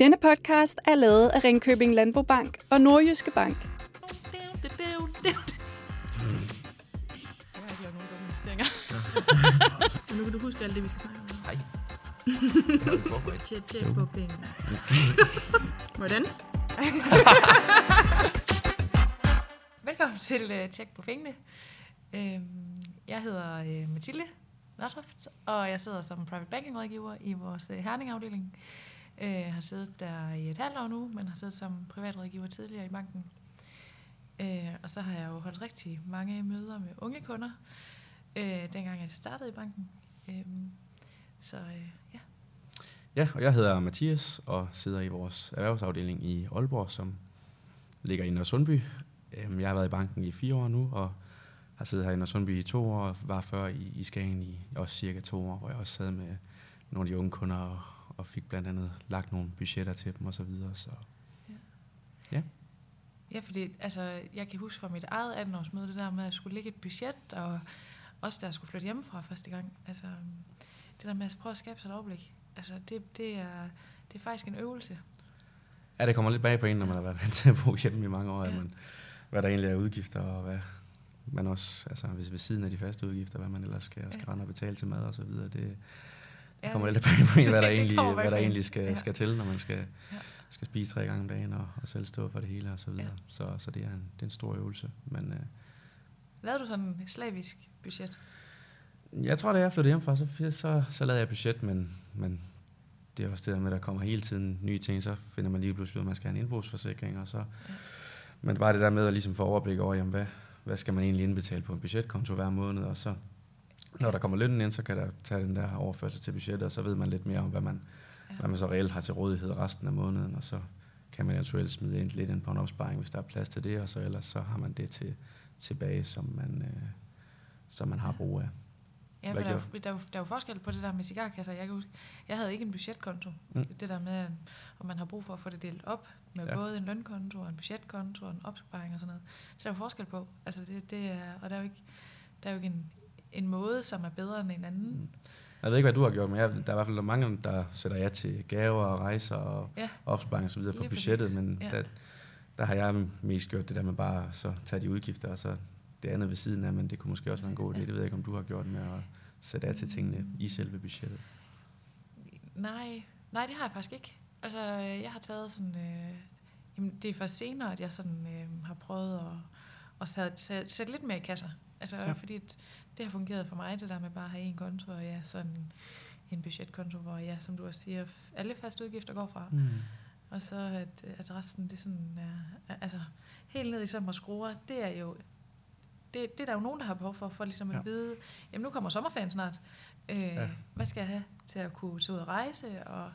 Denne podcast er lavet af Ringkøbing Landbobank og Nordjyske Bank. Nu kan du huske alt det, vi skal snakke om. Nej. Forberedt. Tjek, tjek på penge. Må jeg danse? Velkommen til uh, Tjek på pengene. Uh, jeg hedder uh, Mathilde Nørtoft, og jeg sidder som private banking rådgiver i vores uh, Herning-afdeling. Jeg har siddet der i et halvt år nu, men har siddet som privatrådgiver tidligere i banken. Uh, og så har jeg jo holdt rigtig mange møder med unge kunder, uh, dengang jeg startede i banken. Uh, så ja. Ja, og jeg hedder Mathias og sidder i vores erhvervsafdeling i Aalborg, som ligger i Nørresundby. Øhm, Jeg har været i banken i fire år nu, og har siddet her i Nørresundby i to år, og var før i, i Skagen i også cirka to år, hvor jeg også sad med nogle af de unge kunder og, og fik blandt andet lagt nogle budgetter til dem og så videre. Så Ja, fordi altså, jeg kan huske fra mit eget 18-årsmøde, det der med at skulle lægge et budget, og også da jeg skulle flytte hjemmefra første gang. Altså, det der med at prøve at skabe sig et overblik. Altså, det, det, er, det er faktisk en øvelse. ja, det kommer lidt bag på en, når man har været vant til at bo hjemme i mange år, Ja. ja. man, hvad der egentlig er udgifter, og hvad man også, altså hvis ved siden af de faste udgifter, hvad man ellers skal, skal Ja. rende og betale til mad og så videre, det, Ja, Det kommer lidt bag på hvad der egentlig, hvad der egentlig skal, Ja. skal til, når man skal, Ja. skal spise tre gange om dagen og, og selv stå for det hele og så videre. Ja. Så, så det, er en, det er en stor øvelse. Men øh, Lavede du sådan et slavisk budget? jeg tror, da jeg flyttede hjemmefra, så, så, så lavede jeg budget, men, men det er også det der med, at der kommer hele tiden nye ting, så finder man lige pludselig ud, at man skal have en indbrugsforsikring, og så... Ja. Men bare det der med at ligesom få overblik over, jamen, hvad, hvad skal man egentlig indbetale på en budgetkonto hver måned, og så når der kommer lønnen ind, så kan der tage den der overførsel til budgettet, og så ved man lidt mere om, hvad man, Ja. hvad man så reelt har til rådighed resten af måneden, og så kan man eventuelt smide ind, lidt ind på en opsparing, hvis der er plads til det, og så ellers så har man det til, tilbage, som man, øh, som man har brug af. Ja, Hvad for der, er der, er jo- der er jo forskel på det der med cigarkasser. Jeg kan huske, jeg havde ikke en budgetkonto. Mm. Det der med, om man har brug for at få det delt op med ja. Ja. både en lønkonto og en budgetkonto og en opsparing og sådan noget. Så der er jo forskel på. Altså det, det er, og der er jo ikke, der er jo ikke en, en måde, som er bedre end en anden. Mm. Jeg ved ikke, hvad du har gjort, men jeg, der er i hvert fald mange, der sætter ja til gaver og rejser og Ja. opsparing og så videre på Lige budgettet, præcis. men Ja. der, der har jeg mest gjort det der med bare så tage de udgifter, og så det andet ved siden af, men det kunne måske også være en god idé. Ja. Det ved jeg ikke, om du har gjort med at sætte af til tingene i selve budgettet. Nej, nej, det har jeg faktisk ikke. Altså, øh, jeg har taget sådan... Øh, jamen, det er først senere, at jeg sådan øh, har prøvet at, at sætte, sætte, lidt mere i kasser. Altså, ja. Fordi det har fungeret for mig, det der med bare at have en konto, og ja, sådan en budgetkonto, hvor ja, som du også siger, alle faste udgifter går fra. Mm. Og så at, at resten, det sådan er, altså helt ned i sommer skruer, det er jo, det, det er der jo nogen, der har behov for, for ligesom at Ja. vide, jamen nu kommer sommerferien snart, øh, Ja. hvad skal jeg have til at kunne tage ud og rejse, og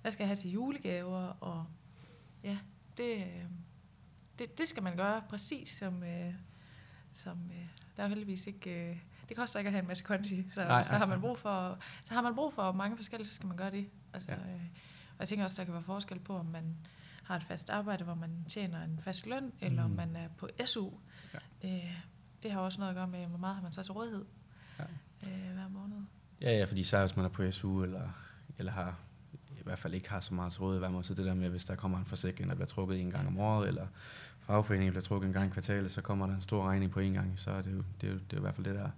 hvad skal jeg have til julegaver, og ja, det, øh, det, det skal man gøre præcis som, øh, som øh, der er heldigvis ikke, øh, det koster ikke at have en masse konti, så, Nej, så har man brug for, så har man brug for mange forskellige, så skal man gøre det. Altså, Ja. øh, og jeg tænker også, der kan være forskel på, om man har et fast arbejde, hvor man tjener en fast løn, mm. eller om Mm. man er på SU. Ja. Øh, det har også noget at gøre med, hvor meget har man så til rådighed Ja. øh, hver måned. Ja, ja, fordi så hvis man er på SU, eller, eller har, hvert fald ikke har så meget til rådighed hver måned, så det der med, hvis der kommer en forsikring, der bliver trukket en gang om året, eller fagforeningen bliver trukket en gang i kvartalet, så kommer der en stor regning på en gang, så er det jo, det er jo, det er jo i hvert fald det, der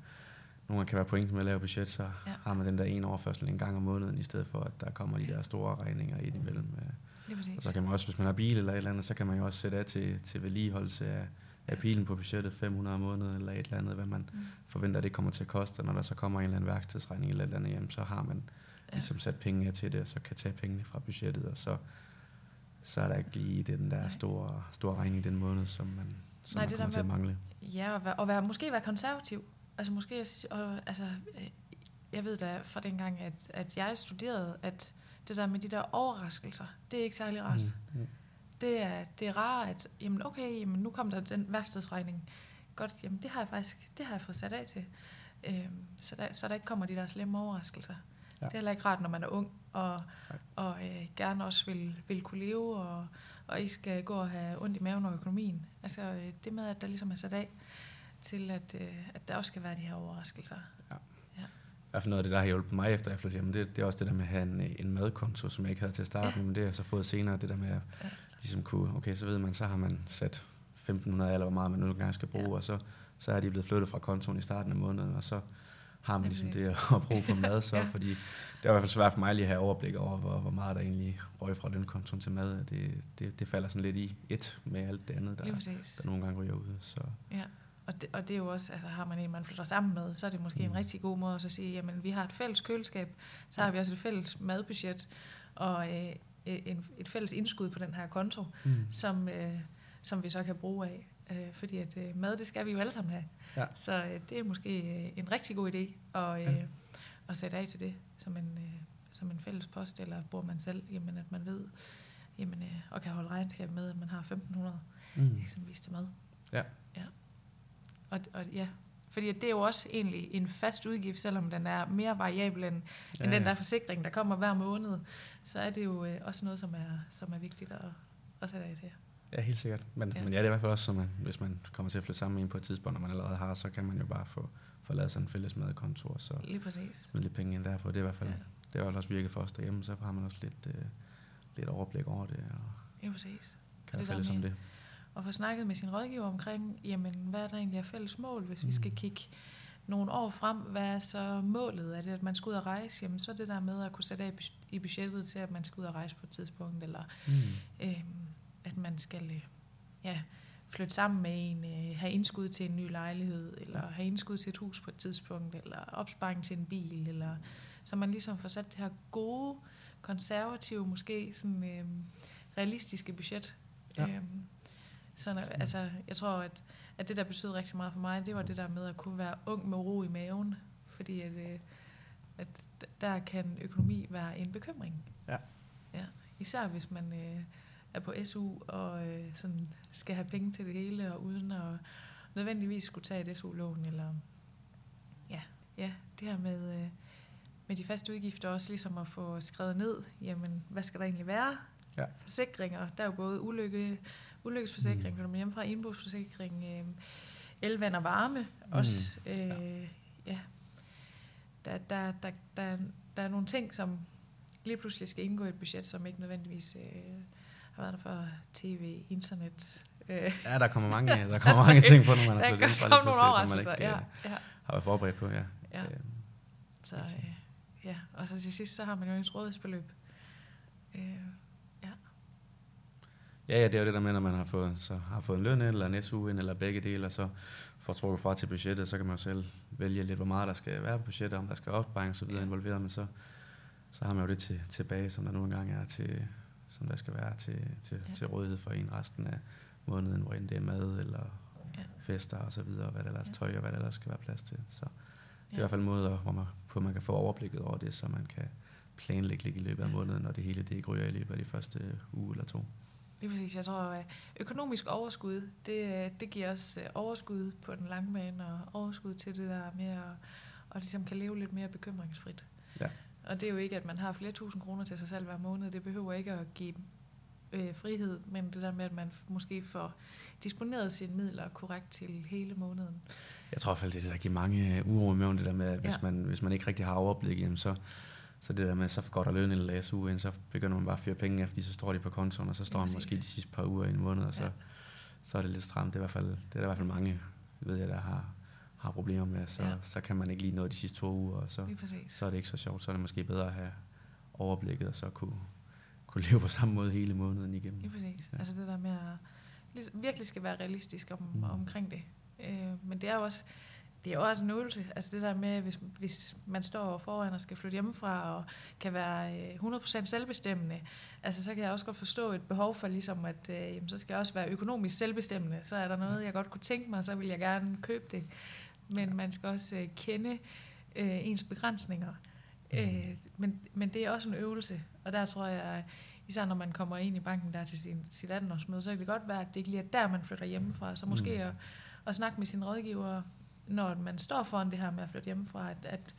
nogle gange kan være pointen med at lave budget, så Ja. har man den der ene overførsel en gang om måneden, i stedet for, at der kommer de der store regninger ind imellem. øh. Og så kan man også, hvis man har bil eller et eller andet, så kan man jo også sætte af til, til vedligeholdelse af, af bilen på budgettet 500 om måneden, eller et eller andet, hvad man Mm. forventer, det kommer til at koste, og når der så kommer en eller anden værkstedsregning eller et eller andet, jamen, så har man Ja. ligesom sat penge af til det, og så kan tage pengene fra budgettet, og så, så er der ikke lige den der store, store regning den måned, som man, som Nej, man det kommer der til at mangle. Ja, og, være, og være, måske være konservativ. Altså måske, og, altså, øh, jeg ved da fra dengang, at, at jeg studerede, at det der med de der overraskelser, det er ikke særlig rart. Mm. Mm. Det er, det er rart, at jamen okay, jamen nu kom der den værkstedsregning. Godt, jamen det har jeg faktisk, det har jeg fået sat af til. Øhm, så, der, så der ikke kommer de der slemme overraskelser. Ja. Ja. Det er heller ikke rart, når man er ung, og, Nej. og øh, gerne også vil, vil kunne leve, og, og ikke skal gå og have ondt i maven og økonomien. Altså øh, det med, at der ligesom er sat af til, at, øh, at der også skal være de her overraskelser. hvert fald noget af det, der har hjulpet mig efter jeg flyttede hjem, det, det er også det der med at have en, en madkonto, som jeg ikke havde til at starte ja. men det har jeg så fået senere, det der med at ja. ligesom kunne, okay, så ved man, så har man sat 1500 eller hvor meget man nu engang skal bruge, ja. og så, så er de blevet flyttet fra kontoen i starten af måneden, og så har man ligesom det at bruge på mad, så, ja. fordi det er i hvert fald svært for mig lige at have overblik over, hvor, hvor meget der egentlig røg fra lønkontoen til mad. Det, det, det falder sådan lidt i et med alt det andet, der, der nogle gange ryger ud. Så. Ja. Og det, og det er jo også, altså har man en, man flytter sammen med, så er det måske mm. en rigtig god måde at sige, jamen vi har et fælles køleskab, så har vi også et fælles madbudget, og øh, en, et fælles indskud på den her konto, mm. som, øh, som vi så kan bruge af. Øh, fordi at øh, mad, det skal vi jo alle sammen have. Ja. Så øh, det er måske øh, en rigtig god idé at, øh, ja. at sætte af til det som en, øh, som en fælles post, eller bor man selv, jamen at man ved, jamen, øh, og kan holde regnskab med, at man har 1500 mm. eksempelvis til mad. Ja. ja. Og, og ja, fordi det er jo også egentlig en fast udgift, selvom den er mere variabel end, ja, end den der forsikring, der kommer hver måned. Så er det jo øh, også noget, som er, som er vigtigt at, at sætte af til. Ja, helt sikkert. Men ja, men ja det er i hvert fald også, så man, hvis man kommer til at flytte sammen med en på et tidspunkt, når man allerede har, så kan man jo bare få, få lavet sådan en fælles madkonto, og så Lige præcis. smide lidt penge ind derfor. Det er i hvert fald, ja. det har også virket for os derhjemme, så har man også lidt, øh, lidt overblik over det. Og ja, præcis. Kan det fælles om det. Og få snakket med sin rådgiver omkring, jamen, hvad er der egentlig er fælles mål, hvis mm. vi skal kigge nogle år frem, hvad er så målet? Er det, at man skal ud og rejse? Jamen, så er det der med at kunne sætte af i budgettet til, at man skal ud og rejse på et tidspunkt, eller mm. øhm, at man skal øh, ja, flytte sammen med en, øh, have indskud til en ny lejlighed, eller have indskud til et hus på et tidspunkt, eller opsparing til en bil, eller så man ligesom får sat det her gode, konservative, måske sådan øh, realistiske budget. Ja. Øhm, sådan, altså, jeg tror, at, at det, der betød rigtig meget for mig, det var det der med at kunne være ung med ro i maven, fordi at, øh, at der kan økonomi være en bekymring. Ja. ja. Især hvis man... Øh, er på SU og øh, sådan skal have penge til det hele, og uden at nødvendigvis skulle tage et SU-lån, eller ja, ja, det her med, øh, med de faste udgifter også ligesom at få skrevet ned, jamen, hvad skal der egentlig være? Ja. Forsikringer, der er jo både ulykke, ulykkesforsikring, mm. når man hjemmefra, indbrugsforsikring, øh, elvand og varme mm. også. Øh, ja. ja. Der, der, der, der, der er nogle ting, som lige pludselig skal indgå i et budget, som ikke nødvendigvis øh, har været der for tv, internet. Øh. Ja, der kommer mange, der kommer mange ting på, når man har flyttet ind fra nogle overraskelser, ja, øh, ja. har været forberedt på. Ja. ja. Øh, så, øh, ja. Og så til sidst, så har man jo et rådighedsbeløb. Øh, ja. Ja, ja, det er jo det der med, når man har fået, så har fået en løn ind, eller en SU ind, eller begge dele, og så får trukket fra til budgettet, så kan man jo selv vælge lidt, hvor meget der skal være på budgettet, om der skal opsparing og så videre involveret, men så, så har man jo det til, tilbage, som der nu engang er til, som der skal være til, til, ja. til rådighed for en resten af måneden, hvor det er mad eller ja. fester og så videre, hvad der ellers ja. tøj og hvad der ellers skal være plads til. Så det er ja. i hvert fald en måde, hvor man, på, man kan få overblikket over det, så man kan planlægge lidt i løbet af måneden, når det hele det ikke ryger i løbet af de første uge eller to. Lige præcis. Jeg tror, at økonomisk overskud, det, det giver os øh, overskud på den lange bane, og overskud til det der med at, og ligesom kan leve lidt mere bekymringsfrit. Ja. Og det er jo ikke, at man har flere tusind kroner til sig selv hver måned. Det behøver ikke at give øh, frihed, men det der med, at man måske får disponeret sine midler korrekt til hele måneden. Jeg tror i hvert fald, det er det, der giver mange øh, uro med det der med, at hvis, ja. man, hvis man ikke rigtig har overblik, jamen så, så det der med, så går der løn eller SU ind, så begynder man bare at fyre penge efter, så står de på kontoen, og så står man måske de sidste par uger i en måned, og så, ja. så er det lidt stramt. Det er, i hvert fald, det er der i hvert fald mange, ved jeg, der har, har problemer med, så, ja. så kan man ikke lige nå de sidste to uger, og så, så er det ikke så sjovt. Så er det måske bedre at have overblikket, og så kunne, kunne leve på samme måde hele måneden igennem. Lige præcis. Ja. Altså det der med at virkelig skal være realistisk om, mm. omkring det. Øh, men det er jo også, det er jo også en øvelse. Altså det der med, hvis, hvis man står foran og skal flytte hjemmefra og kan være 100% øh, selvbestemmende, altså så kan jeg også godt forstå et behov for ligesom, at øh, jamen, så skal jeg også være økonomisk selvbestemmende. Så er der noget, jeg godt kunne tænke mig, så vil jeg gerne købe det men man skal også øh, kende øh, ens begrænsninger. Mm. Øh, men, men det er også en øvelse, og der tror jeg, især når man kommer ind i banken der til sin, sit 18-årsmøde, så kan det godt være, at det ikke lige er der, man flytter hjemmefra. Så måske mm. at, at snakke med sin rådgiver, når man står foran det her med at flytte hjemmefra, at, at,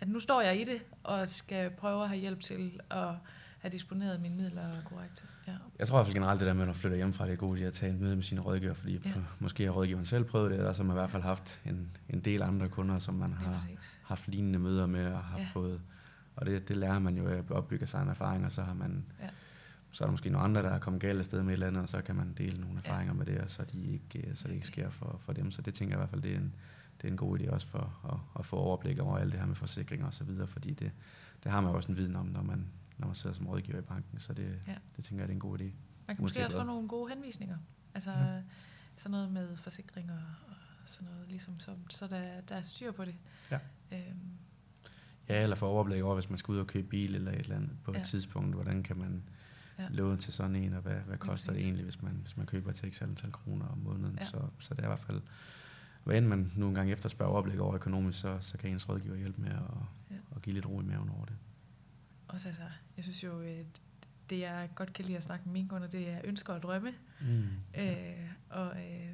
at nu står jeg i det, og skal prøve at have hjælp til at have disponeret mine midler korrekt. Ja. Jeg tror i hvert fald generelt, det der med, at man flytter hjemmefra, det er godt at tage en møde med sine rådgiver, fordi Ja. ja. måske har rådgiveren selv prøvet det, eller så har man i hvert fald haft en, en del andre kunder, som man har haft lignende møder med og har Ja. ja. fået. Og det, det lærer man jo at opbygge sig en erfaring, og så har man Ja. så er der måske nogle andre, der er kommet galt afsted med et eller andet, og så kan man dele nogle Ja. erfaringer med det, og så, de ikke, så det ikke sker for, for dem. Så det tænker jeg i hvert fald, det er en, det er en god idé også for at, at få overblik over alt det her med forsikringer og så videre, fordi det, det har man jo også en viden om, når man, når man sidder som rådgiver i banken, så det, Ja. det tænker jeg, det er en god idé. Man kan Måske også få nogle gode henvisninger. Altså Ja. sådan noget med forsikringer og sådan noget, ligesom, så, så der, der er styr på det. Ja. Øhm, Ja, eller få overblik over, hvis man skal ud og købe bil eller et eller andet på Ja. et tidspunkt, hvordan kan man Ja. låne til sådan en, og hvad, hvad koster det egentlig, hvis man, hvis man køber til x antal kroner om måneden. Ja. Så, så det er i hvert fald, hvad end man nogle gange efterspørger overblik over økonomisk, så, så kan ens rådgiver hjælpe med at, ja. at give lidt ro i maven over det. Også altså, jeg synes jo, øh, det jeg godt kan lide at snakke med mine kunder, det er ønsker og drømme. Mm. Øh, og, øh,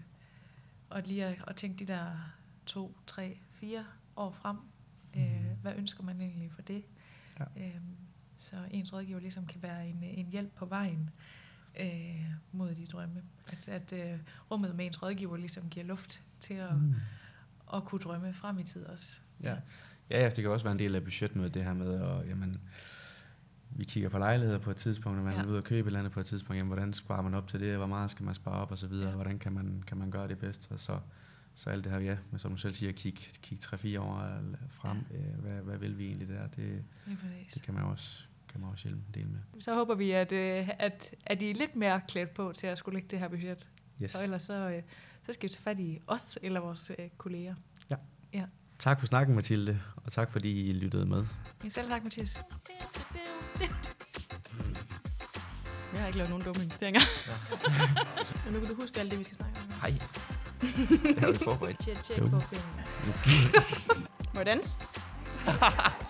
og lige at, at tænke de der to, tre, fire år frem. Øh, Mhm. hvad ønsker man egentlig for det? Ja. Øh, så ens rådgiver ligesom kan være en, en hjælp på vejen øh, mod de drømme. At, at øh, rummet med ens rådgiver ligesom giver luft til at, Mm. at kunne drømme frem i tid også. Ja. Ja, ja, det kan også være en del af budgetmødet, det her med, at jamen, vi kigger på lejligheder på et tidspunkt, og man Ja. ja. er ude og købe et eller andet på et tidspunkt, jamen, hvordan sparer man op til det, hvor meget skal man spare op og så videre, Ja. ja. hvordan kan man, kan man gøre det bedst, og så, så alt det her, ja, men som du selv siger, kigge kig 3-4 år frem, ja. øh, hvad, hvad vil vi egentlig der, det, det kan man også, kan man også hjælpe en del med. Så håber vi, at, øh, at, at I er lidt mere klædt på til at skulle lægge det her budget. Yes. Og ellers så, øh, så skal vi tage fat i os eller vores øh, kolleger. Tak for snakken, Mathilde, og tak fordi I lyttede med. Ja, selv tak, Mathias. Jeg har ikke lavet nogen dumme investeringer. Men nu kan du huske alt det, vi skal snakke om. Hej. Jeg har ikke forberedt. Tjek, tjek på filmen. Må jeg danse?